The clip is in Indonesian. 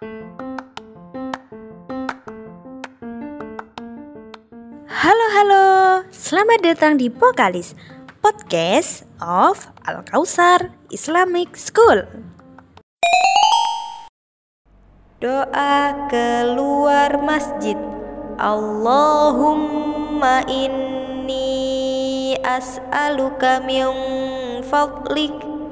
Halo halo, selamat datang di Pokalis Podcast of Al Kausar Islamic School. Doa keluar masjid. Allahumma inni as'aluka min fadlik